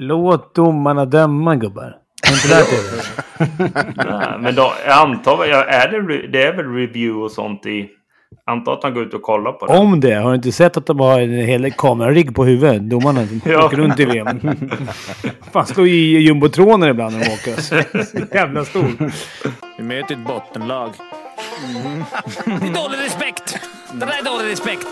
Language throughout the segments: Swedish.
Låt domarna döma gubbar. Har inte lärt er det? Nej, men då, jag antar, jag- är det, det är väl review och sånt i... Antar att han går ut och kollar på det. Om det. Har du inte sett att de har en hel kamerarigg på huvudet? Domarna som Ja. åker runt i VM. Fan, står ju i jumbotronen ibland när de åker. Så jävla stor. Vi möter ett bottenlag. Det är dålig respekt! Det där är dålig respekt!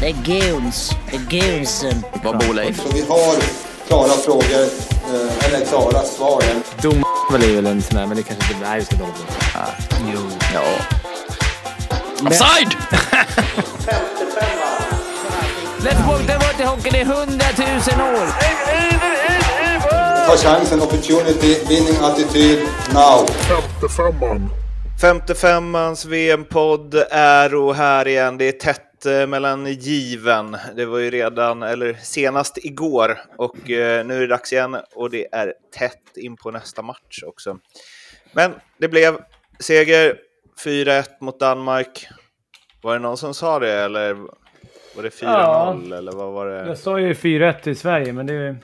Det är guns. Det är gunsen. Vad bor Leif? Så vi har klara frågor, eh, eller klara svar. Dom är väl en sån där, men det kanske inte är så dåligt. Jo. Ja. Offside! Let's walk the water hockeyn i hundratusen år! Ta chansen, opportunity, winning attityd, now. 55ans VM-podd är och här igen. Det är tätt eh, mellan given. Det var ju redan, eller senast igår. Och eh, nu är det dags igen och det är tätt in på nästa match också. Men det blev seger 4-1 mot Danmark. Var det någon som sa det eller var det 4-0 Ja. eller vad var det? Jag sa ju 4-1 i Sverige, men det...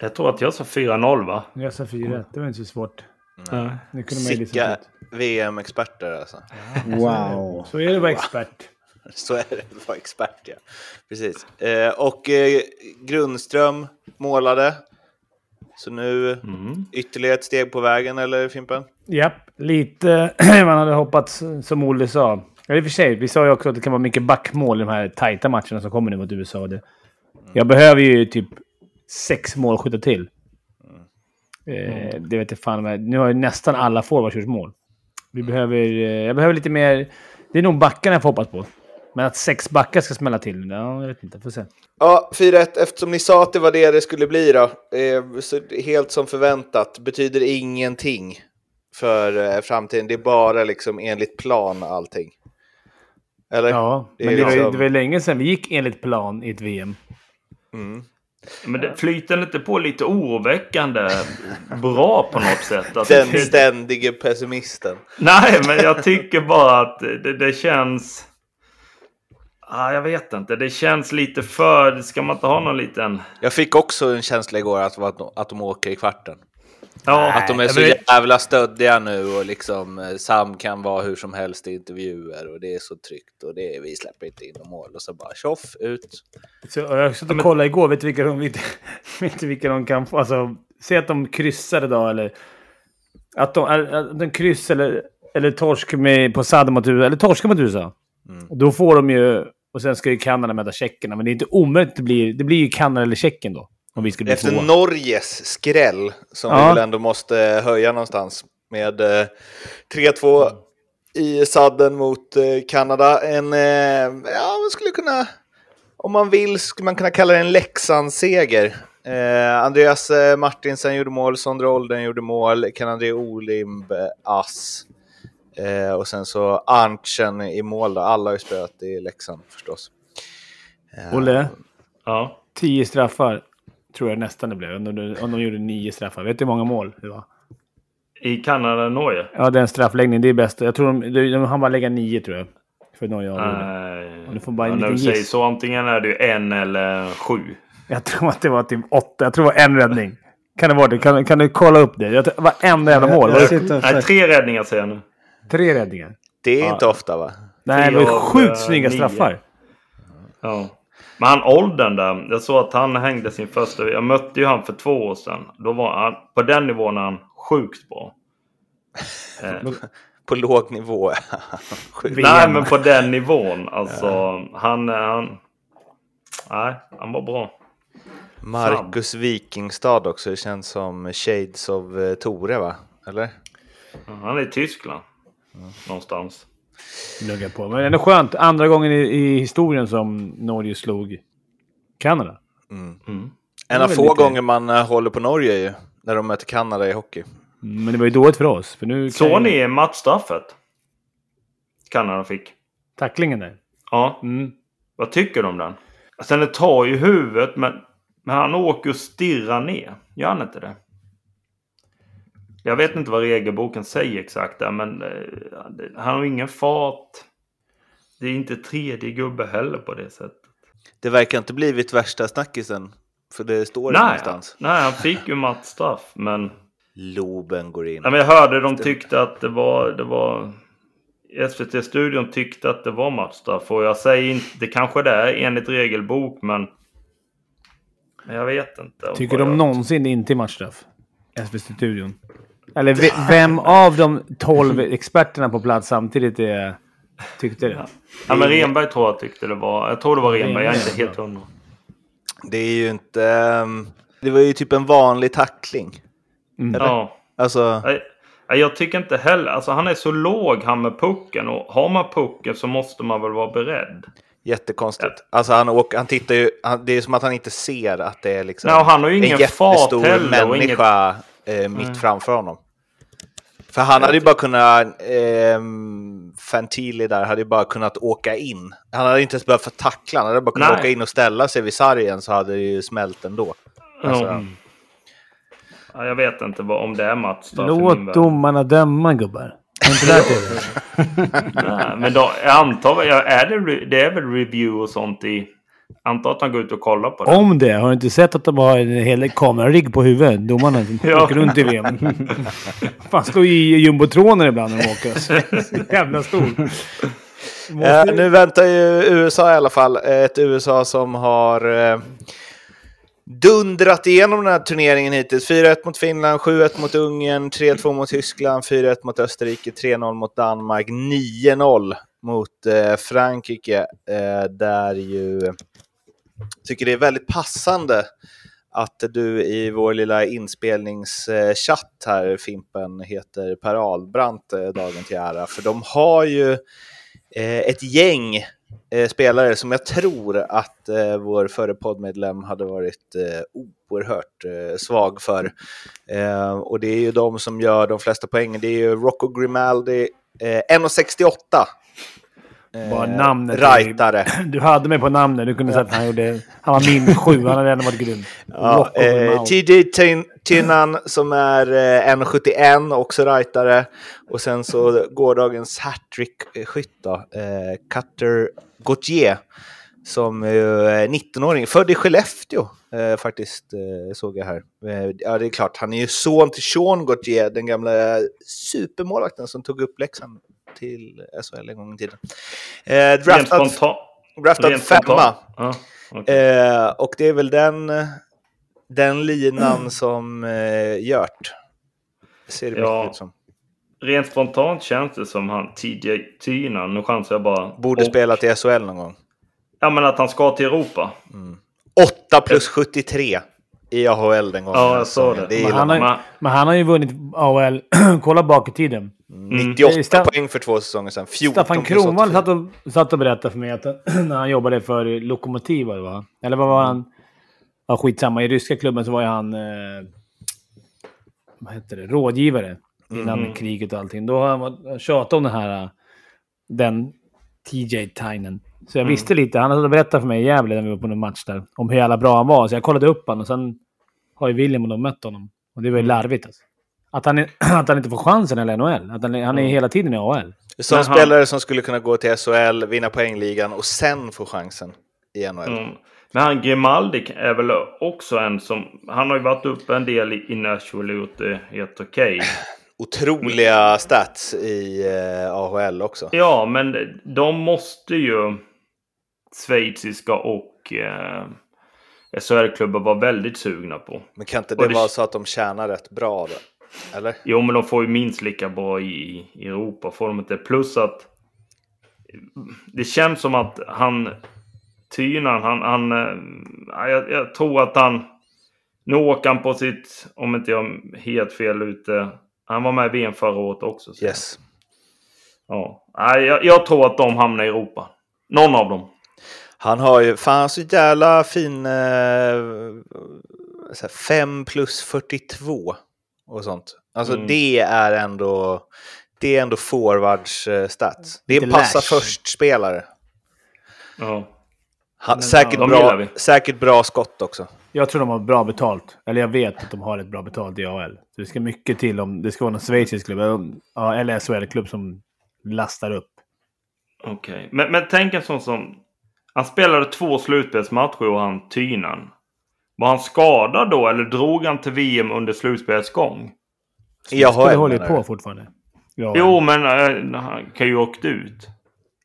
Jag tror att jag sa 4-0 va? Jag sa 4-1. Det var inte så svårt. Nej. Det kunde man ju Sicka. VM-experter alltså. Wow. Så är det vara expert. Så är det att vara expert, ja. Precis. Eh, och eh, Grundström målade. Så nu ytterligare ett steg på vägen, eller Fimpen? Japp, lite man hade hoppats som Olle sa. Ja, i och för sig, vi sa ju också att det kan vara mycket backmål i de här tajta matcherna som kommer nu mot USA. Det. Jag behöver ju typ sex målskyttar till. Eh, det vet jag fan med. Nu har ju nästan alla forwards gjort mål. Vi behöver, eh, jag behöver lite mer... Det är nog backarna jag får hoppas på. Men att sex backar ska smälla till, ja, jag vet inte. Får se. Ja, 4-1. Eftersom ni sa att det var det det skulle bli då, eh, så helt som förväntat, betyder ingenting för eh, framtiden. Det är bara liksom enligt plan allting. Eller? Ja, Det men det var, liksom- det var länge sedan vi gick enligt plan i ett VM. Men det flyter inte på lite oroväckande bra på något sätt? Alltså, Den det- ständige pessimisten. Nej, men jag tycker bara att det, det känns... Ah, jag vet inte. Det känns lite för... Ska man inte ha någon liten... Jag fick också en känsla igår att, att, att de åker i kvarten. Ja, Att de är så jävla stöddiga nu och liksom eh, Sam kan vara hur som helst i intervjuer och det är så tryggt och det är, vi släpper inte in några mål och så bara tjoff ut. Så jag satt och kollade igår. Vet du vilka de, vet, vilka de kan få? Alltså, se att de kryssar idag eller... Att de, att de kryss eller, eller torsk med, på Saddam mot USA. Eller torska mot USA. Då får de ju... Och sen ska ju Kanada möta tjeckerna. Men det är inte omöjligt att det blir... Det blir ju Kanada eller Tjeckien då. Om vi skulle bli Efter. Norges skräll som Ja. vi väl ändå måste höja någonstans med eh, 3-2 i sadden mot eh, Kanada. En, eh, ja, man skulle kunna, om man vill, skulle man kunna kalla det en Leksandsseger. Eh, Andreas eh, Martinsen gjorde mål, Sondre Olden gjorde mål, Kan-André Olimb, eh, ass. Eh, och sen så Arntsen i mål då. Alla har ju spelat i Leksand förstås. Olle, Ja. tio straffar. Tror jag nästan det blev. Om de, om de gjorde nio straffar. Vet du hur många mål det var? I Kanada och Norge? Ja, den straffläggningen. Det är bäst. Jag tror de, de, de han bara lägga nio tror jag. För Norge. Nej. Och du får bara en ja, när säger så, antingen är det ju en eller sju. Jag tror att det var typ åtta. Jag tror det var en räddning. Kan det vara det? Kan, kan du kolla upp det? Jag tror- Varenda jävla mål. Jag och Nej, tre räddningar säger jag nu. tre räddningar? Det är inte ofta va? Nej, det var Tre av, sjukt eh, snygga nio. straffar. Ja. Men han åldern där. Jag såg att han hängde sin första... Jag mötte ju han för två år sedan. Då var han... På den nivån är han sjukt bra. Eh, På låg nivå. Nej, men på den nivån. Alltså, han... han nej, han var bra. Marcus Wikingstad också, det känns som Shades of eh, Tore va? Eller? Han är i Tyskland. Någonstans. Lugga på. Men ändå skönt. Andra gången i, i historien som Norge slog Kanada. En var av väl få lite- gånger man eh, håller på Norge ju, när de möter Kanada i hockey. Men det var ju dåligt för oss. För nu Såg ju- ni matchstraffet? Kanada fick. Tacklingen där. Ja. Mm. Vad tycker du om den? Sen det tar ju huvudet men, men han åker och stirrar ner. Gör han inte det? Jag vet inte vad regelboken säger exakt där men eh, han har ingen fart. Det är inte tredje gubbe heller på det sättet. Det verkar inte blivit värsta snackisen. För det står det Nej, någonstans. nej, han fick ju matchstraff. Men, Loben går in. nej, men jag hörde de tyckte att det var... Det var SVT-studion tyckte att det var matchstraff. Och jag säger inte... Det kanske det är enligt regelbok, men... Men jag vet inte. Tycker de någonsin inte i matchstraff? SVT-studion. Eller ve- vem av de 12 experterna på plats samtidigt är, tyckte det? Ja, men Renberg tror jag tyckte det var... Jag tror det var Renberg. Jag är inte helt hundra. Det är ju inte... ehm, Det var ju typ en vanlig tackling. Eller? Ja. Alltså, nej, Jag tycker inte heller... Alltså han är så låg han med pucken. Och har man pucken så måste man väl vara beredd. jättekonstigt. Alltså han, åker, han tittar ju... Han, det är som att han inte ser att det är liksom... Nej, och han har ju ingen en fart jättestor heller och inget- människa eh, mitt framför honom. För han hade ju bara kunnat... Eh, Fantili där hade ju bara kunnat åka in. Han hade inte ens behövt få tackla. Han hade bara kunnat Nej. åka in och ställa sig vid sargen så hade det ju smält ändå. Alltså, Ja. Ja, jag vet inte vad, om det är i min Låt domarna döma gubbar. Nej, men då, jag antar... Är det, det är väl review och sånt i... Antar att han går ut och kollar på det. Om det. Har du inte sett att de har en hel kamerarigg på huvudet? Domarna Ja. åker runt i VM. Fan, står ju i jumbotroner ibland när de åker. Så jävla stor. Eh, nu väntar ju USA i alla fall. Ett USA som har eh, dundrat igenom den här turneringen hittills. 4-1 mot Finland, 7-1 mot Ungern, 3-2 mot Tyskland, 4-1 mot Österrike, 3-0 mot Danmark, 9-0 mot eh, Frankrike. Eh, där ju tycker det är väldigt passande att du i vår lilla inspelningschatt här, Fimpen, heter Per Albrandt, eh, dagen till ära. För de har ju eh, ett gäng eh, spelare som jag tror att eh, vår förre poddmedlem hade varit eh, oerhört eh, svag för. Eh, och det är ju de som gör de flesta poängen. Det är ju Rocco Grimaldi, eh, 1,68. Eh, Bara namnet. Rightare. Du hade mig på namnet. Du kunde säga att han gjorde... Han var min sju. Han hade ändå varit grym. Ja, eh. TJ Tin- Tinnan som är eh, 1,71, också rightare. Och sen så gårdagens hattrick-skytt då, eh, Cutter Gauthier. Som är eh, 19-åring, född i Skellefteå eh, faktiskt, eh, såg jag här. Eh, ja, det är klart, han är ju son till Sean Gauthier, den gamla supermålvakten som tog upp Leksand till SHL en gång i tiden. Eh, Rent draftad draftad femma. Ja, okej. Eh, och det är väl den, den linan som eh, Gjört. Ser det Ja. mycket ut som. Rent spontant känns det som han TJ Tynan. Nu chansar jag bara. Borde Och- spela till SHL någon gång. Ja, men att han ska till Europa. 8 plus 73 i AHL den gången. Ja, jag såg det. Det Men han, har, men han har ju vunnit AHL. Kolla bak i tiden. 98 Det är Sta- poäng för två säsonger sedan. 14 Staffan Kronwall 84. satt och, satt och berättade för mig att när han jobbade för Lokomotiv var det va? Eller vad var han? Ja, skitsamma. I ryska klubben så var ju han... Eh, vad heter det? Rådgivare. Innan kriget och allting. Då har han tjatat om den här... eh, Den TJ Tynan. Så jag visste lite. Han hade berättat för mig i Gävle när vi var på någon match där. Om hur jävla bra han var. Så jag kollade upp honom och sen har ju William och de mött honom. Och det var ju larvigt alltså. Att han, är, att han inte får chansen i NHL. Att han, är- han är hela tiden i AHL. Som han- spelare som skulle kunna gå till SHL, vinna poängligan och sen få chansen i NHL. Mm. Men han Grimaldi är väl också en som... Han har ju varit uppe en del i Nashville och gjort det helt okej. Otroliga stats i eh, AHL också. Ja, men de måste ju schweiziska och eh, SHL-klubbar vara väldigt sugna på. Men kan inte Och det det- vara så att de tjänar rätt bra då? Eller? Jo, men de får ju minst lika bra i, i Europa. Får de inte. Plus att det känns som att han... Tynan, han... han eh, ja, jag, jag tror att han... Nu åker han på sitt... Om inte jag är helt fel ute. Han var med i VM förra året också. så- Yes. Ja. Nej, jag, jag tror att de hamnar i Europa. Någon av dem. Han har ju fan så jävla fin... Eh, så här 5 plus 42 och sånt. Alltså Mm. det är ändå... Det är ändå forwards stats. Det är en passa först-spelare. Ja. Han- Säkert, de bra, säkert bra skott också. Jag tror de har bra betalt. Eller jag vet att de har ett bra betalt i AHL. Det ska mycket till om det ska vara någon schweizisk klubb. Eller SHL-klubb som lastar upp. Okej. Men, men tänk en sån som... Han spelade två slutspelsmatcher och han Tynan. Var han skadad då eller drog han till VM under slutspelets gång? Spelet håller menar på fortfarande. Ja. Jo, men eh, han kan ju ha åkt ut.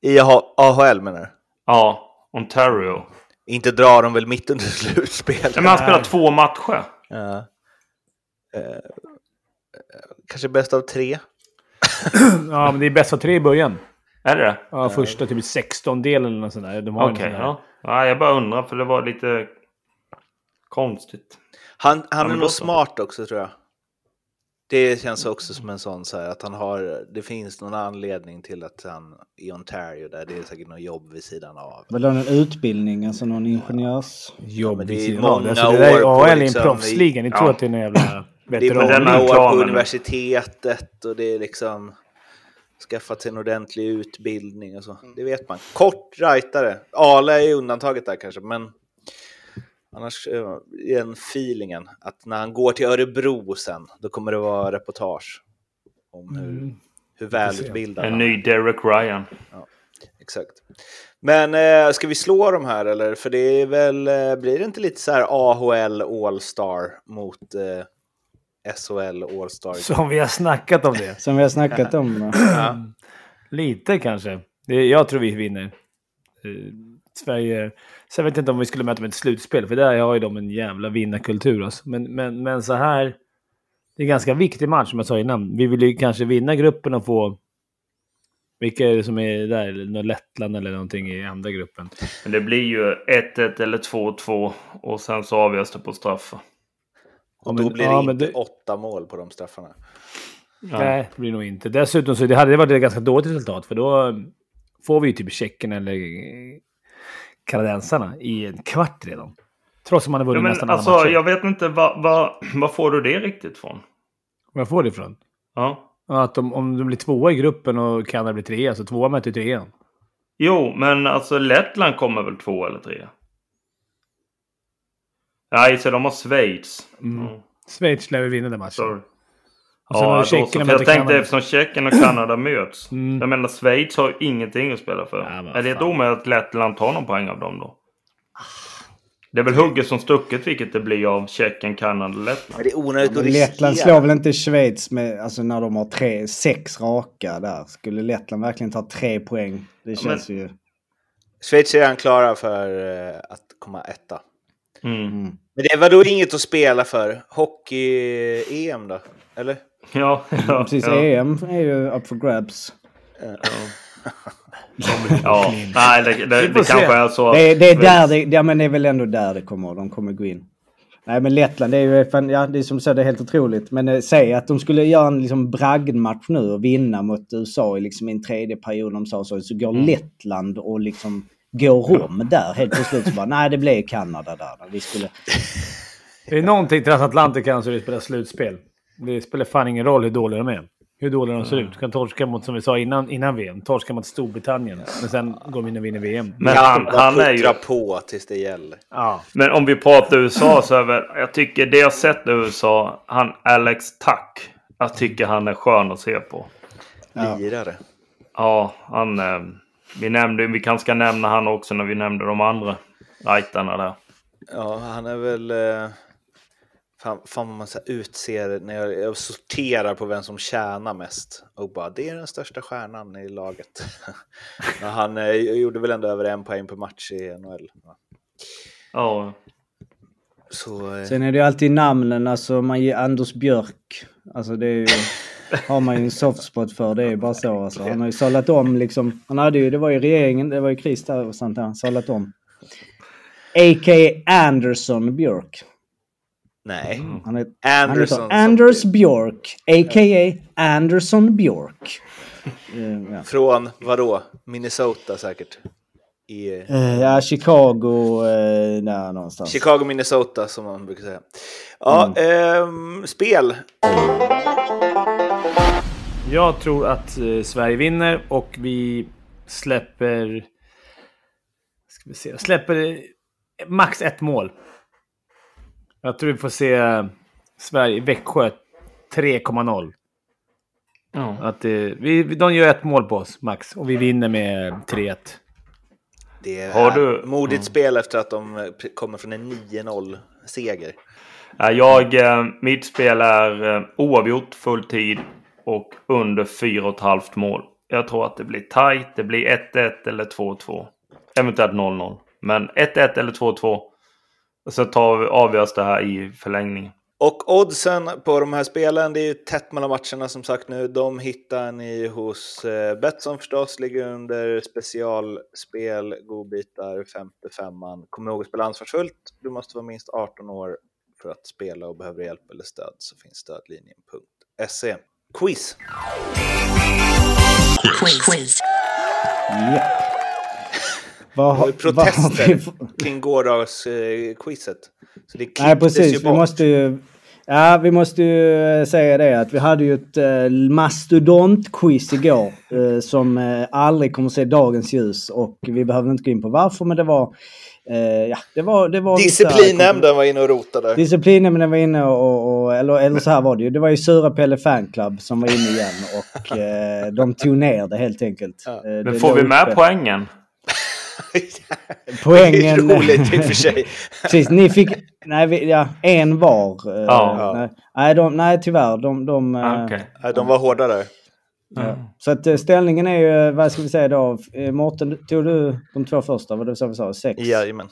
IAHL menar du? Ja, Ontario. Inte drar de väl mitt under slutspelet? Men han spelade två matcher. Ja. Eh, kanske bäst av tre. ja, men det är bäst av tre i början. Är det? Ja, första typ 16-delen eller något sånt där. De Okej, sån där- ja. ja. Jag bara undrar för det var lite konstigt. Han, han är nog smart också tror jag. Det känns också som en sån så här att han har, det finns någon anledning till att han i Ontario där, det är säkert något jobb vid sidan av. Ha någon utbildning, alltså någon ingenjörs... Jobb men det är vid sidan många av. Alltså, det är år på liksom proffsliga. Ni tror Ja. att det är en jävla Det är veteran. den många är år på universitetet och det är liksom skaffat sig en ordentlig utbildning och så. Det vet man. Kort rightare. Ale är undantaget där kanske, men annars eh, är den feelingen att när han går till Örebro sen, då kommer det vara reportage om hur, Mm. hur välutbildad En ny Derek Ryan. Exakt. Men eh, ska vi slå de här eller? För det är väl, eh, blir det inte lite så här AHL All-Star mot eh, SHL All-Star? Som vi har snackat om det. Som vi har snackat om. Ja. Lite kanske. Jag tror vi vinner. Eh, Sverige... Sen vet jag inte om vi skulle möta dem i ett slutspel, för där har ju de en jävla vinnarkultur. Alltså. Men, men, men så här... Det är en ganska viktig match, som jag sa innan. Vi vill ju kanske vinna gruppen och få... Vilka är det som är där? Något Lettland eller någonting i andra gruppen? Men det blir ju 1-1 eller 2-2 och sen så avgörs det på straffar. Och Ja, då blir det ja, inte det- åtta mål på de straffarna. Nej, det blir nog inte. Dessutom så det hade det varit ett ganska dåligt resultat, för då får vi ju typ Tjeckien eller kanadensarna i en kvart redan. Trots att man har vunnit Ja, men nästan alla alltså, matcher. jag vet inte, vad vad vad får du det riktigt från? Var får det ifrån? Ja. Att de, om de blir tvåa i gruppen och Kanada blir trea, så tvåa möter trean. Jo, men alltså Lettland kommer väl två eller tre? Nej, så de har Schweiz. Mm. Mm. Schweiz lär väl vinna den matchen. Sorry. Och Ja, Tjeckien och för jag tänkte eftersom Tjeckien och Kanada möts. Mm. Jag menar Schweiz har ju ingenting att spela för. Ja, men är det ett omöjligt att Lettland tar någon poäng av dem då? Det är väl hugget som stucket vilket det blir av Tjeckien, Kanada och Lettland. Men det är onödigt att Men. Lettland slår väl inte Schweiz med, alltså när de har tre, sex raka där. Skulle Lettland verkligen ta tre poäng? Det känns ju... Schweiz är redan klara för eh, att komma etta. Mm. Mm. Men det var då inget att spela för. Hockey-EM då? Eller? Ja, ja, Precis, ja. EM är ju up for grabs. ja. Nej, det, det, det kanske är så. Det är, det är där det, ja men det är väl ändå där det kommer, de kommer gå in. Nej men Lettland, det är ju fan, ja det är som du säger, det är helt otroligt. Men eh, säg att de skulle göra en liksom bragdmatch nu och vinna mot USA i liksom en tredje period de sa så. Så går Mm. Lettland och liksom går om där helt på slut så bara nej det blev Kanada där. Vi skulle... Det är någonting transatlantic kan så det spelar slutspel. Det spelar fan ingen roll hur dåliga de är. Hur dåliga de ser ut. Du kan torska mot, som vi sa innan, innan VM, torska mot Storbritannien. Men sen går de in och vinner VM. Men han, han är ju... på tills det gäller. Ja. Men om vi pratar USA så är väl, jag tycker det jag sett i USA, han Alex Tuck. Jag tycker han är skön att se på. Ja. Lirare. Ja, han... Eh, vi nämnde, vi kanske ska nämna han också när vi nämnde de andra rightarna där. Ja, han är väl... Fan, fan vad man så utser när jag, jag sorterar på vem som tjänar mest. Och bara, det är den största stjärnan i laget. Men han eh, gjorde väl ändå över en poäng per match i NHL. va? Ja, Så... Eh, Sen är det ju alltid namnen, alltså man ger Anders Björk. Alltså det är ju... har man ju en soft spot för, det är ju bara så alltså. Han har ju sållat om liksom. Han hade ju, det var ju regeringen, det var ju kris där och sånt där. Han sållat om. A.k.a. Anderson Björk. Nej. Han är, han Anderson. heter Anders Björk, a.k.a. Anderson Björk. Eh, ja. Från vadå? Minnesota säkert. I Eh, ja, Chicago, eh, där någonstans. Chicago, Minnesota som man brukar säga. Ja, ehm, spel. Jag tror att Sverige vinner och vi släpper... Ska vi se. Släpper max ett mål. Jag tror vi får se eh, Sverige, Växjö 3,0. ja. Att eh, vi, de gör ett mål på oss, max. Och vi vinner med 3-1. Det är Har du- modigt Mm. spel efter att de eh, kommer från en 9-0-seger. Ja, Jag, eh, mitt spel är eh, oavgjort fulltid och under 4,5 mål. Jag tror att det blir tight. Det blir 1-1 eller 2-2. Eventuellt 0-0. Men 1-1 eller 2-2. Så tar vi, avgörs det här i förlängning. Och oddsen på de här spelen, det är ju tätt mellan matcherna som sagt nu. De hittar ni hos eh, Betsson förstås, ligger under specialspel, godbitar, femte femman. Kom ihåg att spela ansvarsfullt. Du måste vara minst 18 år för att spela och behöver hjälp eller stöd så finns stödlinjen.se. Quiz! Quiz. Ja. Vad Det var ju vad har protester vi för- kring gårdagsquizet. Så det Nej, precis. ju Vi bort. måste ju... Ja, vi måste ju eh, säga det att vi hade ju ett eh, mastodontquiz igår eh, som eh, aldrig kommer se dagens ljus och vi behöver inte gå in på varför men det var... Eh, ja, det var... Det var Disciplinnämnden var inne och rotade. Disciplinnämnden var inne och, och eller, eller så här var det ju. Det var ju Sura Pelle Fanclub som var inne igen och eh, de tog ner det helt enkelt. Ja. Eh, Men får vi med uppe. poängen? Poängen... Det är roligt i och för sig. Precis, ni fick... Nej, vi, ja, en var. eh, Ja. nej, nej, de, nej, tyvärr. De... de eh, Ah, Okej. Nej, De var hårda där. ja. Så att eh, ställningen är ju, vad ska vi säga då? Mårten, tog du de två första? Var det så vi sa? Sex? Jajamän.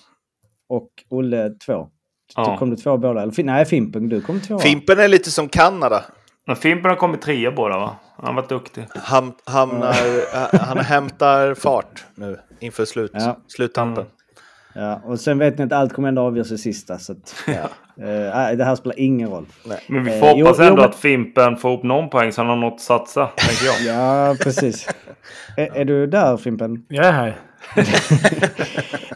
Och Olle två? Ja. Kom du två båda? Eller, nej, Fimpen, du kom två. Fimpen är lite som Kanada. Men Fimpen har kommit trea båda va? Han var duktig. Han, hamnar, han hämtar fart nu inför slut, Ja. sluttampen. Ja, och sen vet ni att allt kommer ändå avgöras i sista. Så att, ja. Eh, nej, det här spelar ingen roll. Men vi Eh, får hoppas jo, jo, ändå men- att Fimpen får upp någon poäng så han har något att satsa, tänker jag. Ja, precis. är, är du där Fimpen? Jag är här.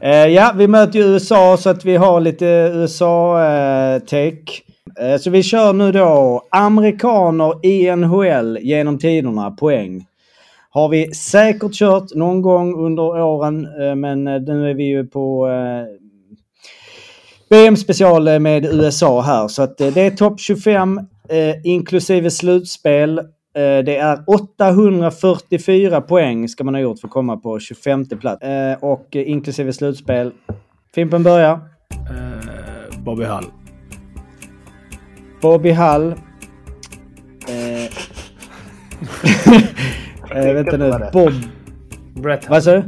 Eh, ja, vi möter ju USA så att vi har lite USA-take. Eh, så vi kör nu då amerikaner i NHL genom tiderna, poäng. Har vi säkert kört någon gång under åren, eh, men eh, nu är vi ju på eh, VM-special med USA här. Så att det är topp 25 eh, inklusive slutspel. Det är 844 poäng ska man ha gjort för att komma på 25 plats. Och inklusive slutspel. Fimpen börjar. Bobby Hall. Bobby Hall. Eh, eh, vänta nu. Bob... Brett. Vad sa du?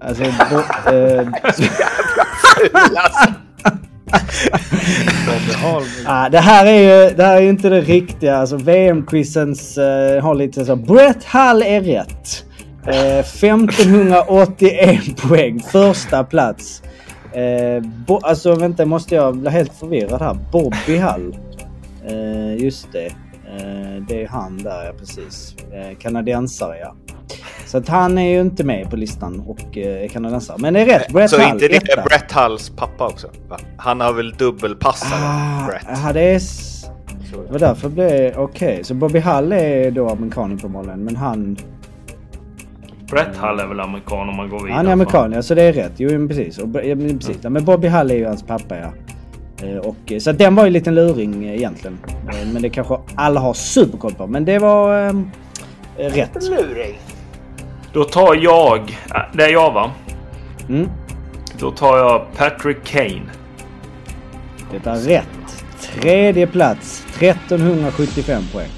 Alltså... Bo, eh, Bobby Hall. Ah, det här är ju det här är ju inte det riktiga. Alltså VM-quizens eh, har lite så. Brett Hall är rätt. Eh, 1581 poäng. Första plats. Eh, bo, alltså vänta, måste jag bli helt förvirrad här. Bobby Hall. Eh, just det. Eh, det är han där, ja precis. Eh, kanadensare, ja. Så att han är ju inte med på listan och eh, är kanadensare. Men det är rätt. Brett Så Hall, inte det etta. är Brett Hulls pappa också? Va? Han har väl dubbelpassare, Ah, Brett? aha, det är... Det var därför det blev... Okej, så Bobby Hall är då amerikan uppenbarligen, men han... Brett Hall är väl amerikan om man går vidare. Han är amerikan, ja, så det är rätt. Jo, men precis. Och, ja, men precis. Ja, men Bobby Hall är ju hans pappa, ja. Eh, Och, eh, så att den var ju en liten luring eh, egentligen. Men det kanske alla har superkoll på. Men det var eh, rätt. Luring. Då tar jag... Det är jag va? Mm, Då tar jag Patrick Kane. det är rätt. Tredje plats. 1375 poäng.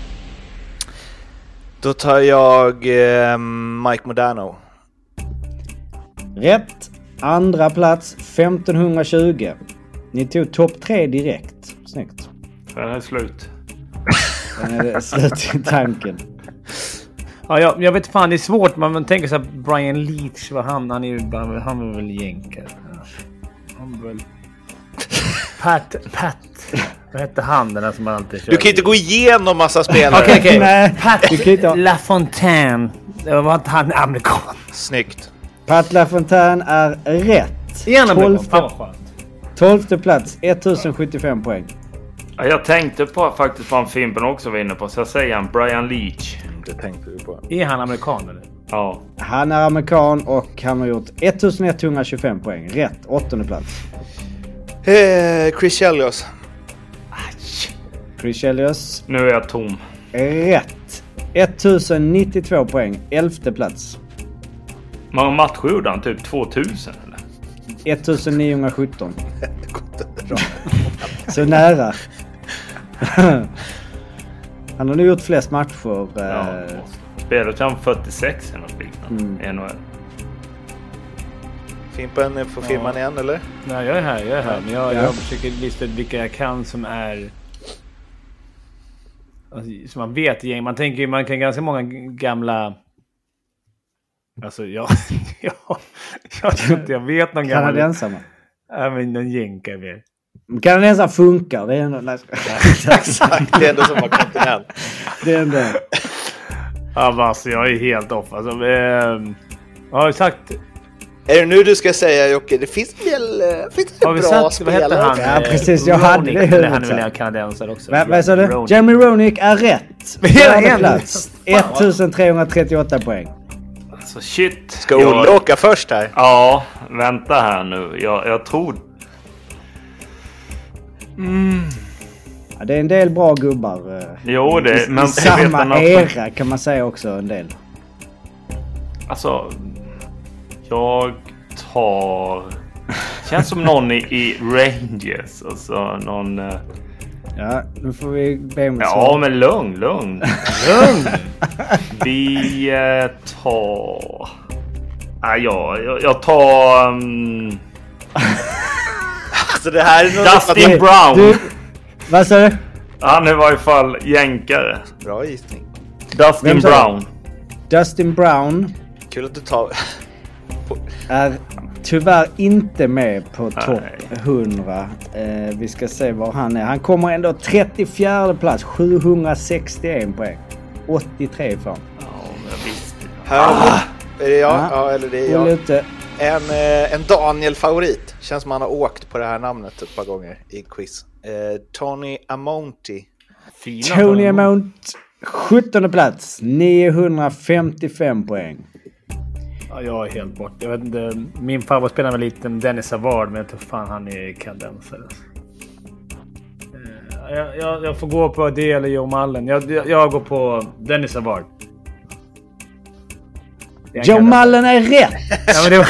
Då tar jag eh, Mike Modano. Rätt. Andra plats 1520. Ni tog topp tre direkt. Snyggt. Den är slut. Den är slut i tanken. Ja, jag, jag vet fan, det är svårt. Man, man tänker så här, Brian Leach, vad han, han är ju bara, han är väl jänkare. Han är väl... Pat, Pat. Vad hette han den där som man alltid kör? Du kan inte gå igenom massa spelare. Okej, okej. Nej, Pat du kan inte ha- LaFontaine. Det var inte han amerikan? Snyggt. Pat LaFontaine är rätt. Igen amerikan. Tolfte, plats 1075 poäng. Ja, Jag tänkte på faktiskt vad Fimpen också var inne på, så jag säger han Brian Leach. Det tänkte du på. Är han amerikan eller? Ja. Han är amerikan och han har gjort 1125 poäng. Rätt. Åttonde plats. Eh, Chris Chelios. Chris Chelios. Nu är jag tom. Rätt. 1092 poäng. Elfte plats. många matcher gjorde han? Typ 2000 eller? 1917. Så nära. Han har nu gjort flest matcher. Ja. eh, Spelade han 46 eller något liknande i NHL? Fimpen, får filma igen eller? Nej, jag är här. Jag är här. Men jag, Ja. jag försöker lista ut vilka jag kan som är... Alltså, som man vet gäng. Man tänker ju man kan ganska många gamla... Alltså jag... jag, jag tror inte jag vet någon gammal... Kanadensarna. Ja, men någon jänkare mer. Kanadensarna funkar. Det är ändå... Nej, Exakt, det är ändå som var kontinent. det är ändå... Ja, men alltså jag är helt off. Alltså, jag har ju sagt... Är det nu du ska säga Jocke, det finns väl eh, finns vi bra sagt... Vad spelare? hette han? Ja, Eh, precis, jag hade Ronick, det i huvudet, Han är väl en kanadensare också? Vad sa du? Ronick. Jeremy Ronick är rätt. Hela Fjärde en. plats. 1338 poäng. Alltså shit. Ska Olle Jag- åka först här? Ja, vänta här nu. Jag, jag tror... Ja, det är en del bra gubbar. eh, Jo, det... I, Men I vet samma något- era kan man säga också en del. Alltså... Jag tar... Känns som någon i, i Rangers. Alltså någon... Ja, nu får vi be om ett Ja, svar. men lugn, lugn. Lugn! Vi eh, tar... Ah, ja, jag, jag tar... Um, Alltså det här är nog Dustin Brown. Du, vad sa du? Han är i varje fall jänkare. Bra gissning. Dustin Vem? Brown. Dustin Brown Kul att du tar... är tyvärr inte med på topp Nej. 100. Eh, vi ska se var han är. Han kommer ändå 34 plats. 761 poäng. 83 ifrån. Ja, men visst. Här har Ah! Är det jag? Ja. Ja, eller det är jag. En, eh, en Daniel-favorit. Känns som han har åkt på det här namnet ett par gånger i quiz. Eh, Tony Amonti. Fina Tony för honom. Amount 17 plats. 955 poäng. Ja, jag är helt bort. Jag vet inte. Min favoritspelare var liten Dennis Savard, men jag tror fan han är kanadensare. Eh, Jag, jag, jag får gå på det eller Joe Mallen. Jag, jag, jag går på Dennis Savard. Det Joe. Mullen är rätt! Ja, men det var...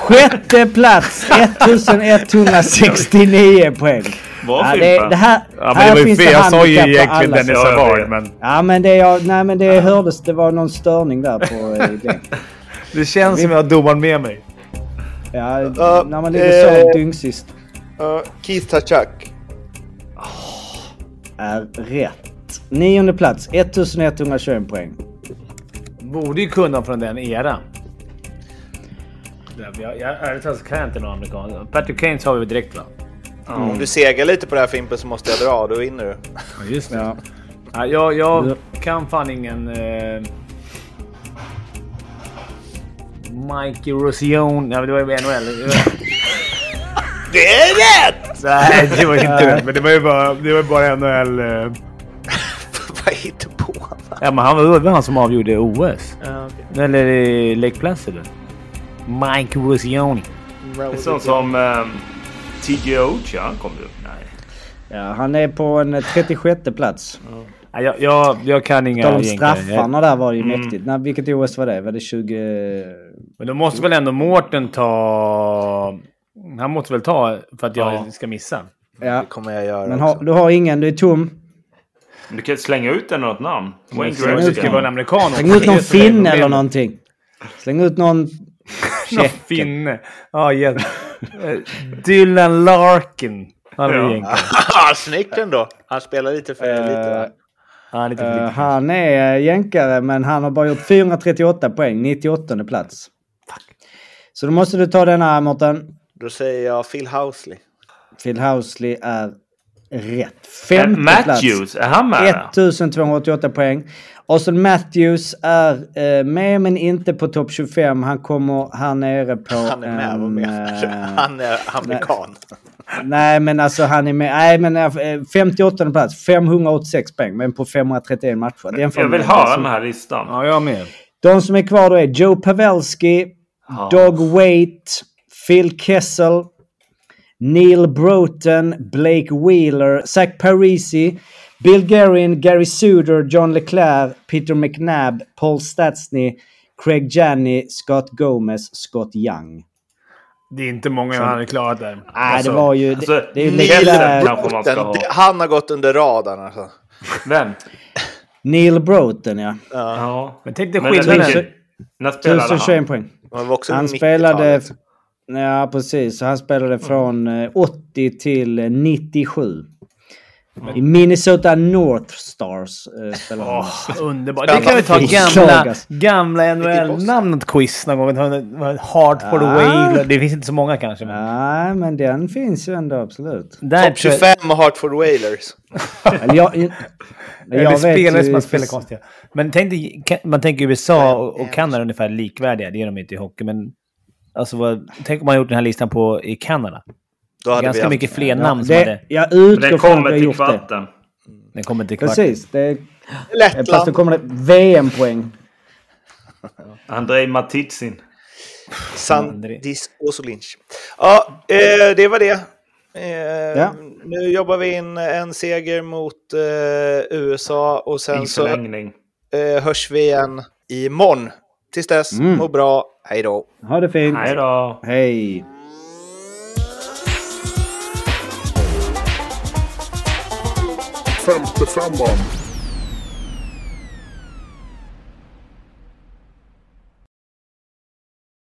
Sjätte plats 1169 poäng. Bra Ja, det, det här, Ja, men här det var ju finns fel. Jag sa ju egentligen Dennis Savard, men Ja men det, jag, nej, men det hördes. Det var någon störning där på eh, det. det känns som jag har domaren med mig. Ja, Ja, när man ligger så eh, dyngsist. Uh, Keith Tachak. Är rätt. Nionde plats 1121 poäng. Borde ju kunna från den eran. Jag, jag, jag, ärligt talat så kan jag inte någon amerikan. Patrick Kane sa vi direkt va? Om du segar lite på det här Fimpen så måste jag dra, då vinner du. Ja, just Ja. Ja, jag, jag kan fan ingen... Eh... Mikey Rosione. Ja, men det var ju NHL. Det är rätt! Nej, det var inte det. Men det var ju bara, det var bara NHL. Eh... Vad hittar på? Ja, men han var det var han som avgjorde OS. Eller i Lake Placid. Mike Rosione. Det är sånt som um, TG Ocha, han kom ju. Nej. ja, han är på en eh, 36 plats. Ja, jag, jag, jag kan inga Tal om jänkare. straffarna där var det ju Mm. mäktigt. Nej, vilket OS var det? Var det 20... Men då måste väl ändå Mårten ta... Han måste väl ta för att jag Ja. ska missa. Ja. Det kommer jag göra Men har, du har ingen, du är tom. Men Du kan slänga ut en något namn. Wayne Det ska vara en Gretzky. amerikan. Släng ut någon finne eller någonting. Släng ut någon... Någon finne. Ja, jätte... Eh, Dylan Larkin. Han är Ja. Snyggt ändå. Han spelar lite för lite va? Han är lite uh, han är jänkare men han har bara gjort 438 poäng, 98 plats. Så då måste du ta denna Mårten. Då säger jag Phil Housley. Phil Housley är rätt. Eh, Femte plats. Matthews, är han med? där? 1288 poäng. Austin Matthews är eh, med men inte på topp 25. Han kommer här nere på... Han är med, vad en, menar du? eh, Han är amerikan. Nej men alltså han är med. Nej men eh, 58 plats. 586 poäng men på 531 matcher. Jag vill ha den här listan. Ja, jag med. De som är kvar då är Joe Pavelski, Ja. Dog Waite, Phil Kessel, Neil Broughton, Blake Wheeler, Zach Parisi, Bill Guerin, Gary Suter, John Leclerc, Peter McNabb, Paul Stastny, Craig Janney, Scott Gomez, Scott Young. Det är inte många han hade klarat där. Nej, Alltså, det var ju... alltså, det, det är ju Neil lite Broughton ha. Han har gått under radarn alltså. Vem? Neil Broughton, ja. Ja. Men tänk dig skillnaden. ligger- När spelade 1021 han? poäng. Han var också Han 90-talet. spelade... Ja, precis. Han spelade från eh, 80 till eh, 97. I Minnesota North Stars eh, spelade han. Åh, underbart. Det kan vi ta gamla, gamla NHL-namn åt quiz någon gång. Hartford Ja. Whale. Det finns inte så många kanske. Men Nej, men den finns ju ändå absolut. Topp tror jag- 25 och Hartford Whalers. Eller jag, jag, jag spelare som har spelat konstiga. Men tänk dig, man tänker USA och, och Kanada är ungefär likvärdiga. Det är de inte i hockey, men... Alltså, vad, tänk om man gjort den här listan på, i Kanada. Då hade vi Ganska haft- mycket fler namn som det, hade... jag utgår från att till gjort det. kvarten. Den kommer till kvart. Precis. Det, fast då Lettland. kommer det VM-poäng. Andrei Matitsin. Sandis Osolinch. Ja, eh, det var det. Eh, Ja. Nu jobbar vi in en seger mot eh, USA och sen så eh, hörs vi igen imorgon. Tills dess, Mm. må bra. Hej då. Ha det fint. Hej då. Hej. Femte femman.